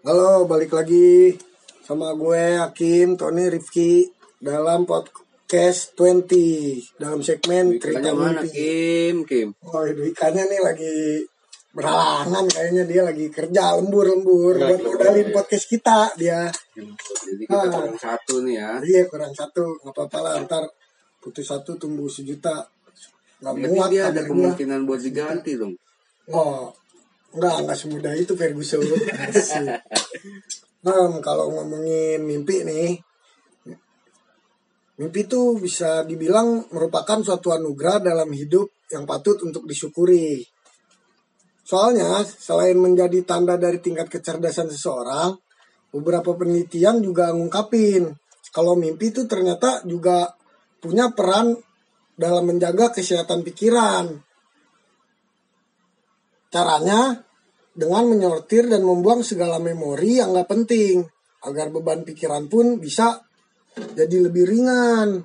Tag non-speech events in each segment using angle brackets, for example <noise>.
Halo, balik lagi sama gue Hakim, Tony, Rifki dalam podcast 20 dalam segmen cerita mana mimpi. Kim Kim Oh, itu ikannya nih lagi beralangan kayaknya dia lagi kerja lembur-lembur buat modalin podcast kita dia. jadi kita Ah. kurang satu nih ya Iya kurang satu, nggak apa-apa lah ntar putus satu tumbuh sejuta. Nggak berarti muat dia ada kemungkinan buat diganti dong Oh, enggak, enggak semudah itu Ferguson. Nah, kalau ngomongin mimpi nih, mimpi itu bisa dibilang merupakan suatu anugerah dalam hidup yang patut untuk disyukuri. Soalnya, selain menjadi tanda dari tingkat kecerdasan seseorang, beberapa penelitian juga ngungkapin kalau mimpi itu ternyata juga punya peran dalam menjaga kesehatan pikiran. Caranya dengan menyortir dan membuang segala memori yang nggak penting agar beban pikiran pun bisa jadi lebih ringan.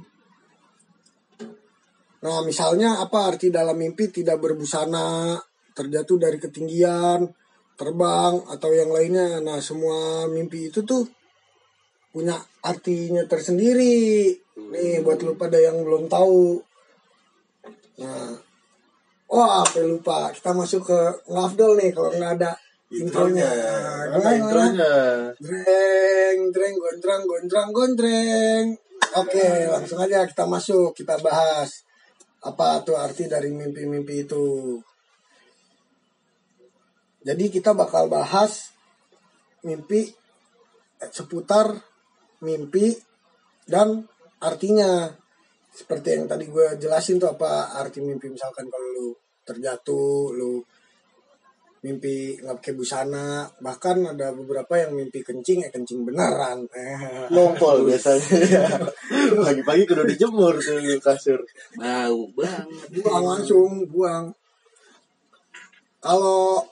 Nah, misalnya apa arti dalam mimpi tidak berbusana, terjatuh dari ketinggian, terbang atau yang lainnya. Nah, semua mimpi itu tuh punya artinya tersendiri. Nih, buat lu pada yang belum tahu. Nah, Oh, apa lupa. Kita masuk ke ngafdol nih kalau nggak ada intronya. Mana Gimana? intronya? Dreng, dreng, gondrang, gondrang, gondreng. Oke, langsung aja kita masuk. Kita bahas apa tuh arti dari mimpi-mimpi itu. Jadi kita bakal bahas mimpi eh, seputar mimpi dan artinya seperti yang tadi gue jelasin tuh apa arti mimpi? Misalkan kalau lu terjatuh lu mimpi nggak pakai busana bahkan ada beberapa yang mimpi kencing ya kencing beneran. <laughs> Nongpol biasanya. Pagi-pagi kudu dijemur tuh kasur. bau banget. Buang langsung buang. Kalau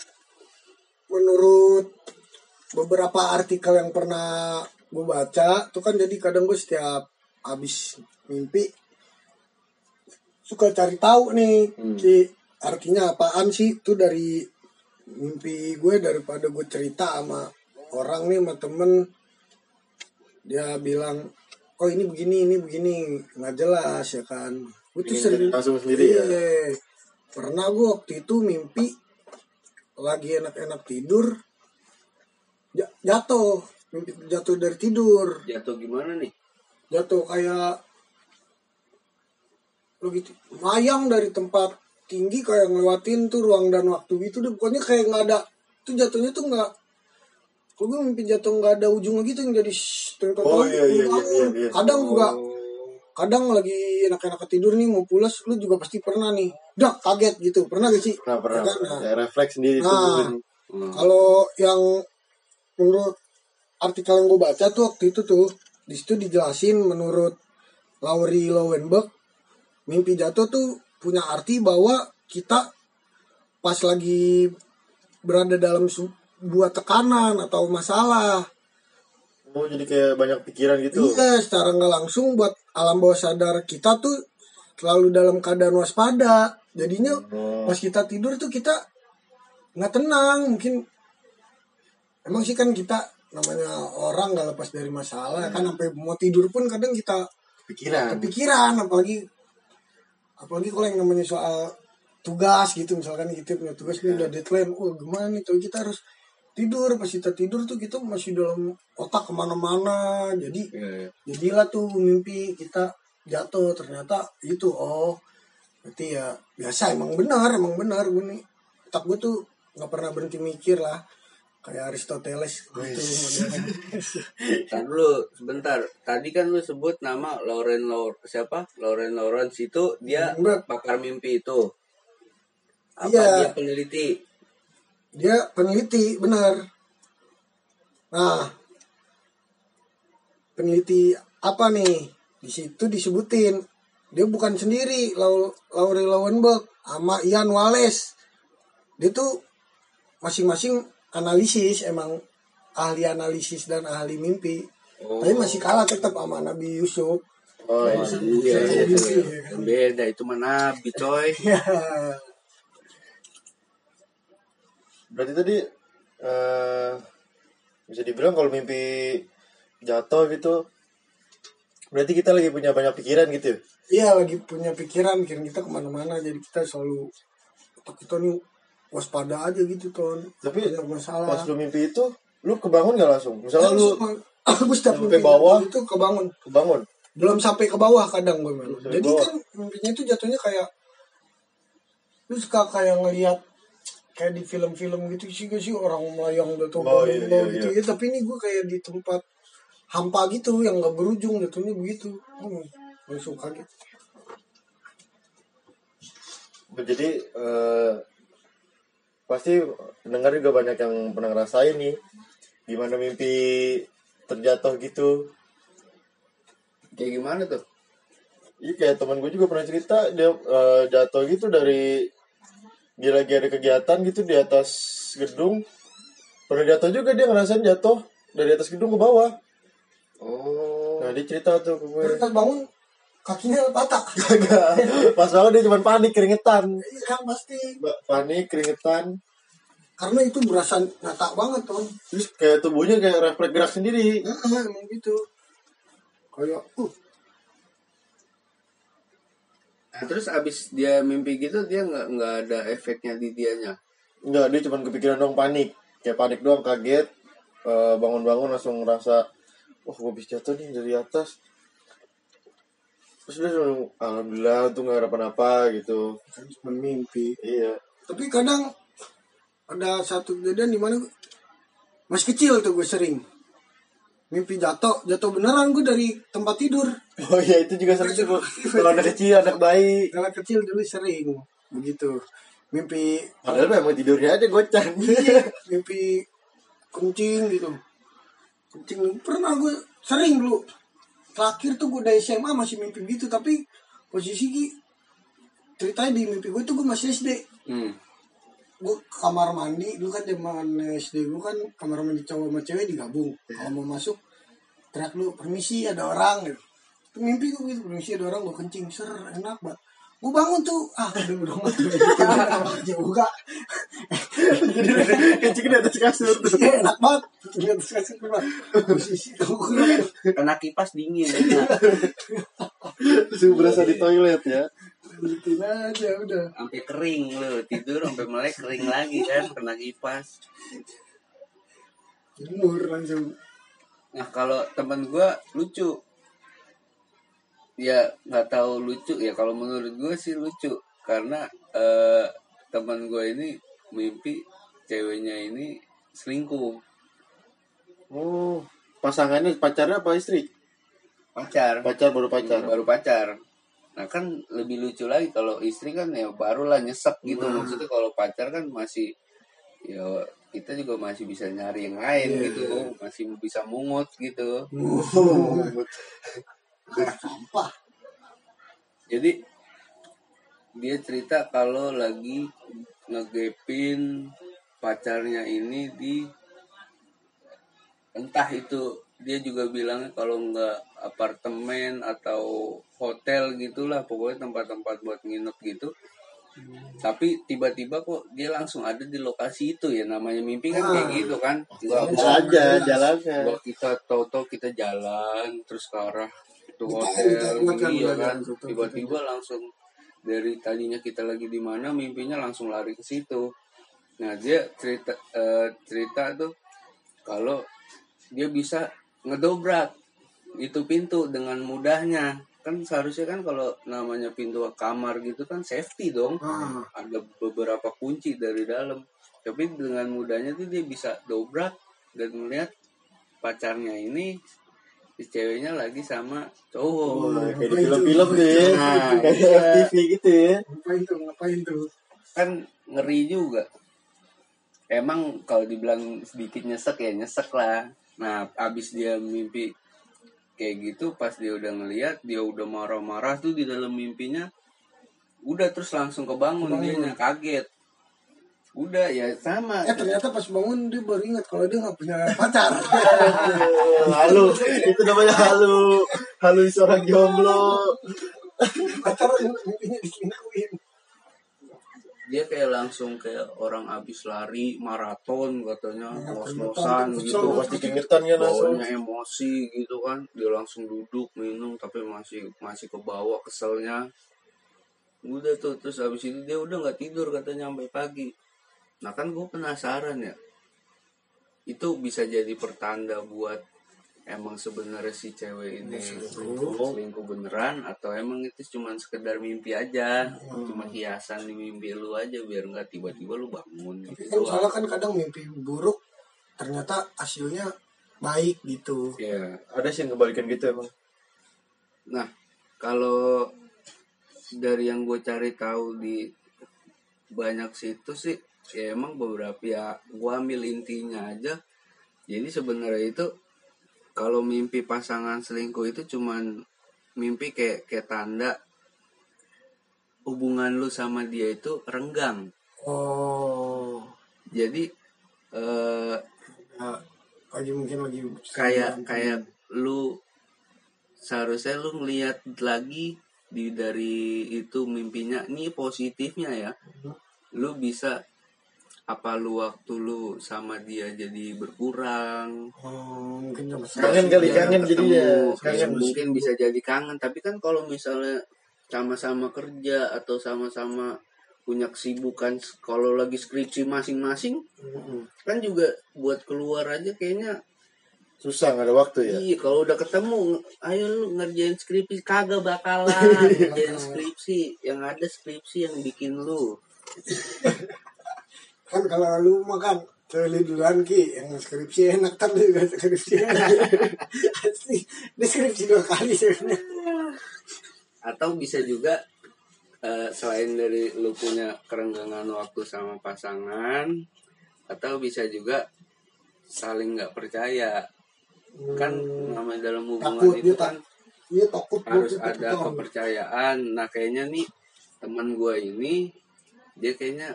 menurut beberapa artikel yang pernah gue baca tuh kan jadi kadang gue setiap habis mimpi suka cari tahu nih Ki, artinya apaan sih? Itu dari mimpi gue daripada gue cerita sama orang nih sama temen. Dia bilang oh ini begini ini begini. Nggak jelas ya kan? Gue tuh sering langsung sendiri ya? Iya. pernah gue waktu itu mimpi lagi enak-enak tidur ja- jatuh. Mimpi jatuh dari tidur. Jatuh gimana nih? Jatuh kayak lo gitu mayang dari tempat tinggi kayak ngelewatin tuh ruang dan waktu gitu deh pokoknya kayak nggak ada tuh jatuhnya tuh nggak kok gue mimpi jatuh nggak ada ujungnya gitu yang jadi tuh, Oh, iya, iya, bangun. iya, iya. kadang juga kadang lagi enak-enak tidur nih mau pulas lu juga pasti pernah nih dak kaget gitu pernah gak sih Pernah pernah. Ya kan? Nah, Ya, refleks sendiri Nah. Hmm. kalau yang menurut artikel yang gue baca tuh waktu itu tuh di situ dijelasin menurut Laurie Lowenberg mimpi jatuh tuh punya arti bahwa kita pas lagi berada dalam sebuah tekanan atau masalah Oh jadi kayak banyak pikiran gitu. iya secara nggak langsung buat alam bawah sadar kita tuh selalu dalam keadaan waspada jadinya Oh. pas kita tidur tuh kita nggak tenang mungkin emang sih kan kita namanya orang nggak lepas dari masalah kan sampai mau tidur pun kadang kita Pikiran. kepikiran apalagi apalagi kalau yang namanya soal tugas gitu misalkan kita punya tugas nih udah deadline oh gimana nih? Tuh kita harus tidur pas kita tidur tuh kita masih dalam otak ke mana-mana. Jadi Iya, iya. jadilah tuh mimpi kita jatuh. Ternyata itu oh berarti ya biasa emang benar emang benar gue nih otak gue tuh nggak pernah berhenti mikir lah kayak Aristoteles gitu. <laughs> Tadi dulu sebentar. Tadi kan lu sebut nama Lauren Laur siapa? Lauren Lawrence itu dia Enggak. pakar mimpi itu. Apa Iya. dia peneliti? dia peneliti benar nah peneliti apa nih di situ disebutin dia bukan sendiri Lau- Laurie Lowenberg sama Ian Wallace dia tuh masing-masing analisis emang ahli analisis dan ahli mimpi Oh. tapi masih kalah tetap sama Nabi Yusuf Oh iya. Iya, iya, Mimpi, iya. ya kan? Beda itu mah nabi coy. <laughs> Ya. Berarti tadi eh bisa dibilang kalau mimpi jatuh gitu berarti kita lagi punya banyak pikiran gitu ya? iya lagi punya pikiran pikiran kita ke mana-mana jadi kita selalu otak kita nih waspada aja gitu ton. Tapi masalah pas lu mimpi itu lu kebangun gak langsung? Misalnya lu aku <coughs> setiap mimpi bawah. itu kebangun. Kebangun? Belum sampai ke bawah kadang gue sampai Jadi bawah. kan mimpinya itu jatuhnya kayak lu suka kayak ngelihat kayak di film-film gitu sih gak sih? Orang melayang jatuh Oh, bangun iya, iya, gitu. iya. ya tapi ini gue kayak di tempat hampa gitu yang nggak berujung jatuhnya begitu. Hmm, langsung kaget jadi eh, pasti pendengar juga banyak yang pernah ngerasain nih gimana mimpi terjatuh gitu Kayak gimana tuh? Iya kayak teman gue juga pernah cerita dia eh, jatuh gitu dari dia lagi ada kegiatan gitu di atas gedung pernah jatuh juga dia ngerasain jatuh dari atas gedung ke bawah Oh. nah dia cerita tuh ke gue Terus bangun kakinya patah Kagak. pas banget dia cuma panik keringetan iya kan pasti panik keringetan karena itu berasa nyata banget ton terus kayak tubuhnya kayak refleks gerak sendiri nah, emang gitu kayak uh Nah, terus abis dia mimpi gitu dia nggak nggak ada efeknya di dianya. Enggak, dia cuma kepikiran dong panik. Kayak panik doang, kaget. Eh, Bangun-bangun langsung ngerasa, wah gue bisa jatuh nih dari atas. Terus dia langsung, alhamdulillah tuh gak ada apa-apa gitu. kan cuma mimpi Iya. tapi kadang ada satu kejadian di mana masih kecil tuh gue sering mimpi jatuh jatuh beneran gue dari tempat tidur Oh iya, itu juga sering tuh. <laughs> Kalau anak kecil, anak bayi. anak kecil dulu sering begitu mimpi Padahal memang tidurnya aja gocan. <laughs> iya, mimpi kencing gitu kencing pernah gue sering dulu terakhir tuh gue dari SMA masih mimpi gitu tapi posisi Ki, ceritanya di mimpi gue tuh gue masih SD Hmm. gue kamar mandi dulu kan zaman SD gue kan kamar mandi cowok sama cewek digabung. Kalau mau masuk teriak lu permisi ada orang gitu. Itu mimpi gue gitu permisi ada orang gue kencing. Ser enak banget gue bangun tuh ah udah udah mati juga Kencing di atas kasur tuh. Iya, enak banget keluar posisi gue Kena kipas dingin. Terus berasa di toilet ya. lanjutin aja udah Sampai kering lu tidur sampai melek kering lagi kan kena kipas. jemur langsung Nah kalau teman gua lucu. Ya nggak tahu lucu ya. Kalau menurut gua sih lucu. Karena eh, teman gua ini mimpi ceweknya ini selingkuh. Oh, pasangannya pacarnya apa istri? pacar. Pacar baru pacar. baru pacar. Nah kan lebih lucu lagi kalau istri kan ya barulah nyesek gitu. Nah. maksudnya kalau pacar kan masih ya kita juga masih bisa nyari yang lain Iya, gitu. masih bisa mungut gitu sampah jadi dia cerita kalau lagi ngegepin pacarnya ini di entah itu dia juga bilang kalau nggak apartemen atau hotel gitulah pokoknya tempat-tempat buat nginep gitu tapi tiba-tiba kok dia langsung ada di lokasi itu ya namanya mimpi kan kayak Ah. gitu kan nggak Bisa aja jalannya. Gua kita tahu-tahu kita jalan terus ke arah Kita- hotel kan iya kan? tiba-tiba langsung dari tadinya kita lagi di mana mimpinya langsung lari ke situ. Nah dia cerita eh, cerita tuh kalau dia bisa ngedobrak itu pintu dengan mudahnya. Kan seharusnya kan kalau namanya pintu kamar gitu kan safety dong. Ah. Ada beberapa kunci dari dalam. Tapi dengan mudahnya tuh dia bisa dobrak dan melihat pacarnya ini si ceweknya lagi sama cowok Oh, kayak di film-film ya. Nah, Kayak iya. FTV gitu ya. ngapain tuh ngapain tuh kan ngeri juga emang kalau dibilang sedikit nyesek ya nyesek lah nah abis dia mimpi kayak gitu pas dia udah ngeliat dia udah marah-marah tuh di dalam mimpinya udah terus langsung kebangun Kebangun. dia kaget udah ya sama. Eh ternyata pas bangun dia baru ingat kalau dia nggak punya pacar. <laughs> Halu, itu namanya halu. Halu seorang jomblo. pacar mimpinya diselingkuhin dia kayak langsung kayak orang abis lari maraton katanya. Ya, ngos-ngosan gitu. kesel, pasti keringetan kan langsung. Emosi gitu kan. Dia langsung duduk minum tapi masih masih ke bawah keselnya. Udah tuh terus habis itu dia udah nggak tidur katanya sampai pagi nah kan gue penasaran ya. Itu bisa jadi pertanda buat emang sebenarnya si cewek ini selingkuh, selingkuh beneran atau emang itu cuma sekedar mimpi aja? Cuma hiasan di mimpi lu aja biar nggak tiba-tiba lu bangun Tapi gitu kan soalnya kan kadang mimpi buruk ternyata hasilnya baik gitu. Iya. ada sih yang kebalikan gitu emang. Nah, kalau dari yang gue cari tahu di banyak situs sih, ya emang beberapa ya gue ambil intinya aja. Jadi sebenarnya itu kalau mimpi pasangan selingkuh itu cuman mimpi kayak kayak tanda hubungan lu sama dia itu renggang. Oh, Jadi eh, lagi mungkin lagi kayak kayak lu seharusnya lu ngelihat lagi di dari itu mimpinya. Ini positifnya ya. Lu bisa apa lu waktu lu sama dia jadi berkurang Oh, mungkin Kangen kali, kangen jadi ya. Kangen. Mungkin bisa jadi kangen tapi kan kalau misalnya sama-sama kerja atau sama-sama punya kesibukan kalau lagi skripsi masing-masing Mm-mm. kan juga buat keluar aja kayaknya susah nggak ada waktu ya Iya, kalau udah ketemu, ayo lu ngerjain skripsi kagak bakalan <laughs> ngerjain skripsi. Yang ada skripsi yang bikin lu. <laughs> Kan kalau lu makan Celi duluan Ki yang skripsi enak kan juga skripsi enak. <laughs> Asli, dia skripsi dua kali sebenarnya. Atau bisa juga eh, selain dari lu punya kerenggangan waktu sama pasangan, atau bisa juga saling nggak percaya. Kan namanya dalam hubungan Takut, itu dia kan Iya takut harus takut, ada takut. kepercayaan. Nah kayaknya nih teman gue ini dia kayaknya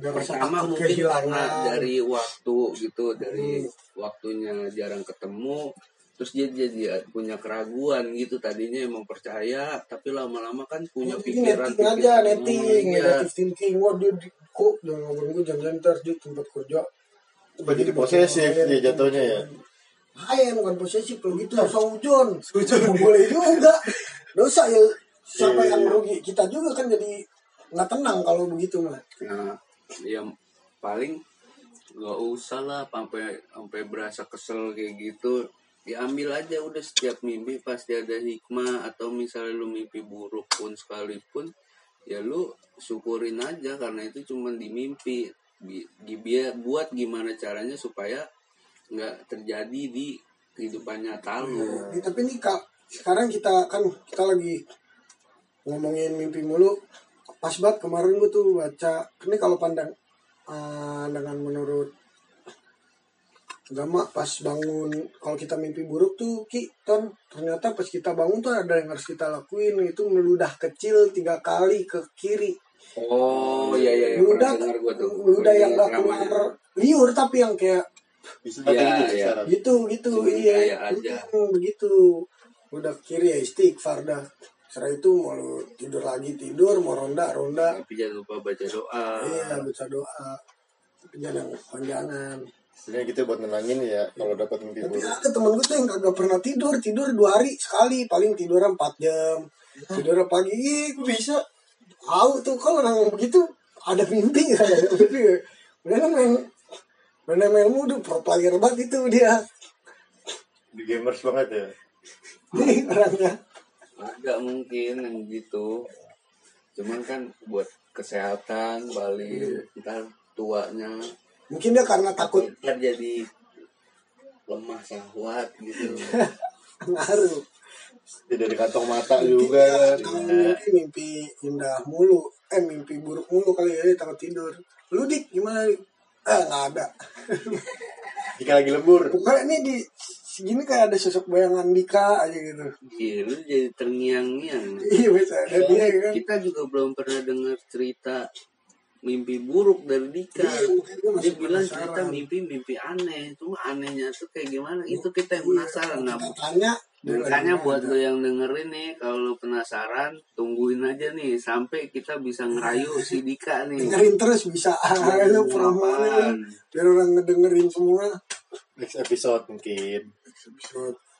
Rasa pertama mungkin karena kehilangan. dari waktu gitu dari Hmm. waktunya jarang ketemu terus dia jadi punya keraguan gitu tadinya emang percaya tapi lama-lama kan punya Ini pikiran netting aja, pikiran, netting, oh, iya. negative thinking. Wah dia di kok jangan ngobrol gue jam ntar di tempat kerja. Jadi posesif dia jatuhnya ya. Hai, bukan posesif kalau gitu saujon. Saujon boleh juga. Dosa ya siapa Iya, yang iya. rugi? Kita juga kan jadi nggak tenang kalau begitu mah. nah yang paling nggak usah lah sampai sampai berasa kesel kayak gitu. Diambil aja udah setiap mimpi pasti ada hikmah. Atau misalnya lu mimpi buruk pun sekalipun ya lu syukurin aja karena itu cuma di mimpi. Bi- di biar buat gimana caranya supaya nggak terjadi di kehidupan nyata lu. Ini, tapi nih kak, sekarang kita kan kita lagi ngomongin mimpi mulu. Pas banget kemarin gue tuh baca. Ini kalau pandang eh, dengan menurut agama pas bangun kalau kita mimpi buruk tuh ki ton ternyata pas kita bangun tuh ada yang harus kita lakuin itu meludah kecil tiga kali ke kiri oh iya iya iya, meludah pernah dengar gua tuh meludah yang gak keluar liur tapi yang kayak Bisa Iya, gitu iya. cara. gitu gitu Cuma iya. Hmm, begitu udah ke kiri ya istighfar dah setelah itu mau tidur lagi tidur mau ronda ronda. Tapi jangan lupa baca doa. Iya baca doa. Tapi jangan panjangan Sebenarnya gitu buat nenangin ya kalau dapat mimpi tapi buruk. ada temen gue tuh yang kagak pernah tidur tidur dua hari sekali paling tidur 4 jam. Tidur pagi Ih, bisa? Tahu tuh kalau orang begitu ada mimpi <laughs> ada mimpi. Udah main main main mudu pro player banget itu dia. Di gamers banget ya. nih orangnya ada mungkin yang gitu. Cuman kan buat kesehatan balik ntar tuanya. Mungkin dia karena takut ntar jadi lemah syahwat gitu. <laughs> Ngaruh. Ya, dari kantong mata juga. kan. Iya, mimpi, mimpi indah mulu. Eh mimpi buruk mulu kali ya dia takut tidur. Lu dik gimana eh nggak ada. Jika lagi lembur. pokoknya ini di segini kayak ada sosok bayangan Dika aja gitu iya lu jadi terngiang-ngiang iya bisa ada dia kan kita juga belum pernah dengar cerita mimpi buruk dari Dika. Iya, Dia bilang penasaran. kita mimpi-mimpi aneh. Cuma anehnya tuh kayak gimana? Itu kita yang penasaran. Nah, Makanya makanya buat lo yang dengerin nih, kalau lo penasaran, tungguin aja nih sampai kita bisa ngerayu si Dika nih. dengerin terus bisa <laughs> ayo promonya Apaan? biar orang ngedengerin semua next episode mungkin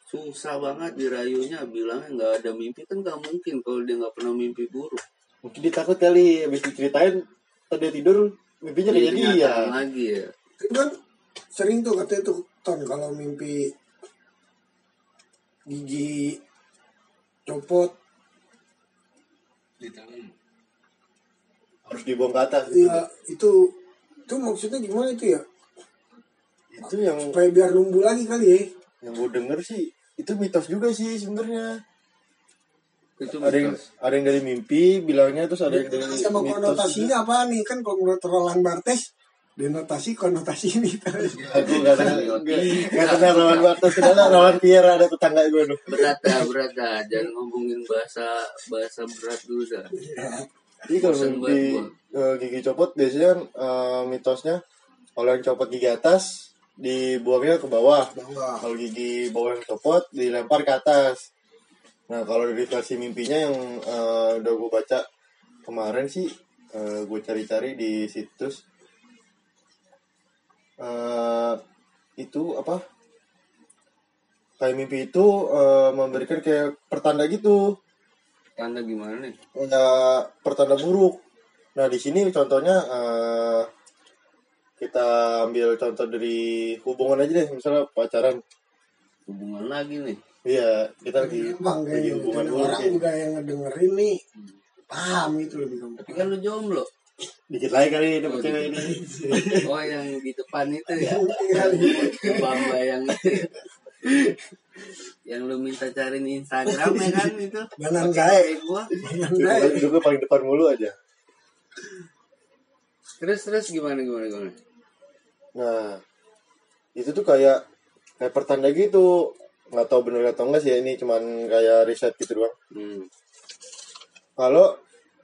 Susah banget dirayunya, bilangnya nggak ada mimpi. Kan nggak mungkin kalau dia nggak pernah mimpi buruk. mungkin dia takut kali habis diceritain tadi dia tidur mimpinya Jadi kejadian. kenyataan lagi ya. kan sering tuh katanya tuh ton kalau mimpi gigi copot. Harus dibuang ke atas ya itu itu maksudnya gimana itu ya? Itu yang supaya biar numbuh lagi kali ya yang gue denger sih itu mitos juga sih sebenarnya. Itu ada yang ada yang dari mimpi bilangnya terus ada yang dari sama mitos konotasinya apa nih? Kan kalau menurut Roland Barthes denotasi konotasi ini. Aku nggak kenal nggak kenal Roland Bartos kenal Roland Pierre ada tetangga gue tuh. Berat dah berat dah. Jangan ngomongin bahasa bahasa berat dulu dah Jadi kalau banget eh, gigi copot biasanya kan eh, mitosnya kalau yang copot gigi atas dibuangnya ke bawah. Bawah. Kalau gigi bawah yang copot dilempar ke atas. Nah kalau dari versi mimpinya yang eh, udah gue baca kemarin sih eh, gue cari-cari di situs eh itu apa kayak mimpi itu eh, memberikan kayak pertanda gitu tanda gimana nih punya pertanda buruk. Nah di sini contohnya eh, kita ambil contoh dari hubungan aja deh, misalnya pacaran. hubungan lagi nih. Iya, kita lagi gampang lagi kayaknya hubungan buruk orang juga yang ngedengerin nih. Paham itu lebih gampang. Tapi kan lu jomblo. Dikit lagi kali dapet Oh, cewek ini. oh yang di depan itu ya? Iya, bamba yang itu. Yang lu minta cariin Instagram ya kan itu? Gae. HP gua. Juga, juga paling depan mulu aja. terus terus gimana gimana gimana Nah itu tuh kayak kayak pertanda gitu. Nggak tahu bener atau enggak sih ini cuman kayak riset gitu doang. hmm. kalau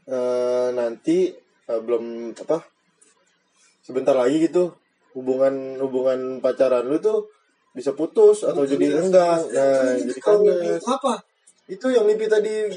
eh, nanti eh, belum apa sebentar lagi gitu hubungan hubungan pacaran lu tuh bisa putus atau jadi renggang. Nah jadi kalau mimpi apa? Itu yang mimpi tadi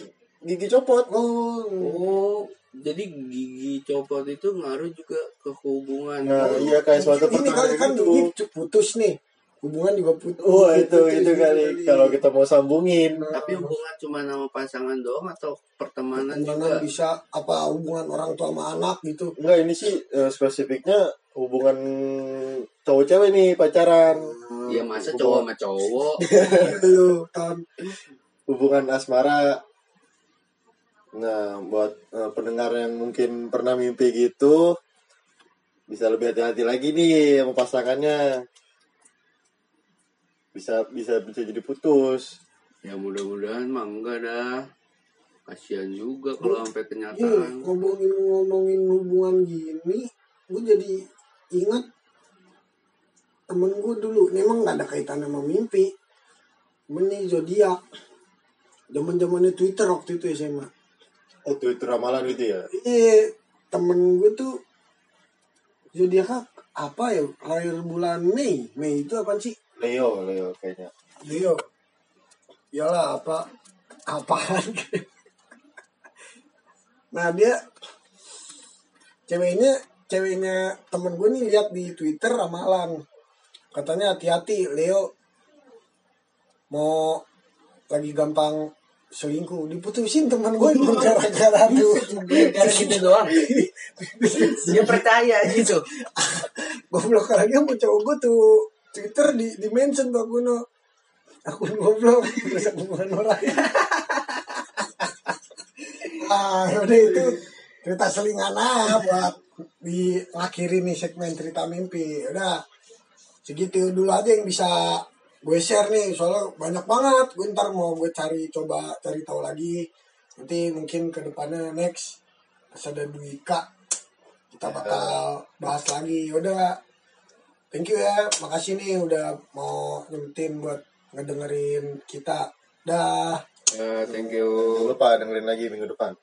gigi copot. Oh. Oh jadi gigi copot itu ngaruh juga ke hubungan. Nah iya kayak suatu ini kan gitu. Gigi putus nih. Hubungan juga putus oh itu Putus itu gitu kali. kalau kita mau sambungin. Tapi hubungan cuma sama pasangan doang atau pertemanan Hubungan juga? bisa apa hubungan orang tua sama anak gitu? Enggak ini sih eh, spesifiknya hubungan cowok cewek nih pacaran. Ya masa cowok sama cowok? <laughs> Tahun hubungan asmara. Nah, buat eh, pendengar yang mungkin pernah mimpi gitu, bisa lebih hati-hati lagi nih sama pasangannya. Bisa bisa bisa jadi putus. ya mudah-mudahan mah enggak dah kasihan juga kalau sampai kenyataan ngomongin ngomongin hubungan gini, gue jadi ingat temen gue dulu. Memang nggak ada kaitan sama mimpi. Temen nih zodiak. Zaman zamannya Twitter waktu itu SMA. Oh, Twitter ramalan gitu ya. Iya, temen gue tuh zodiaknya apa ya? Lahir bulan Mei. Mei itu apa sih? Leo, Leo kayaknya. Leo. Iyalah apa apaan <laughs> Nah dia ceweknya ceweknya temen gue nih lihat di Twitter ramalan katanya hati-hati Leo mau lagi gampang selingkuh. Diputusin teman gue itu gara-gara tuh Gara gitu doang. Dia percaya gitu. <laughs> Goblok lagi sama cowok gue tuh Twitter di di mention tuh akun akun goblok. Terus hubungan orang. <laughs> Ah udah itu cerita selingan aja buat di akhiri nih segmen cerita mimpi. Udah segitu dulu aja yang bisa gue share nih soalnya banyak banget. Gue ntar mau gue cari coba cari tahu lagi. Nanti mungkin ke depannya next pas ada Dwika kita bakal bahas lagi. Udah thank you ya. Makasih nih udah mau nyempetin buat ngedengerin kita. Dah. Ya thank you. Lupa dengerin lagi minggu depan.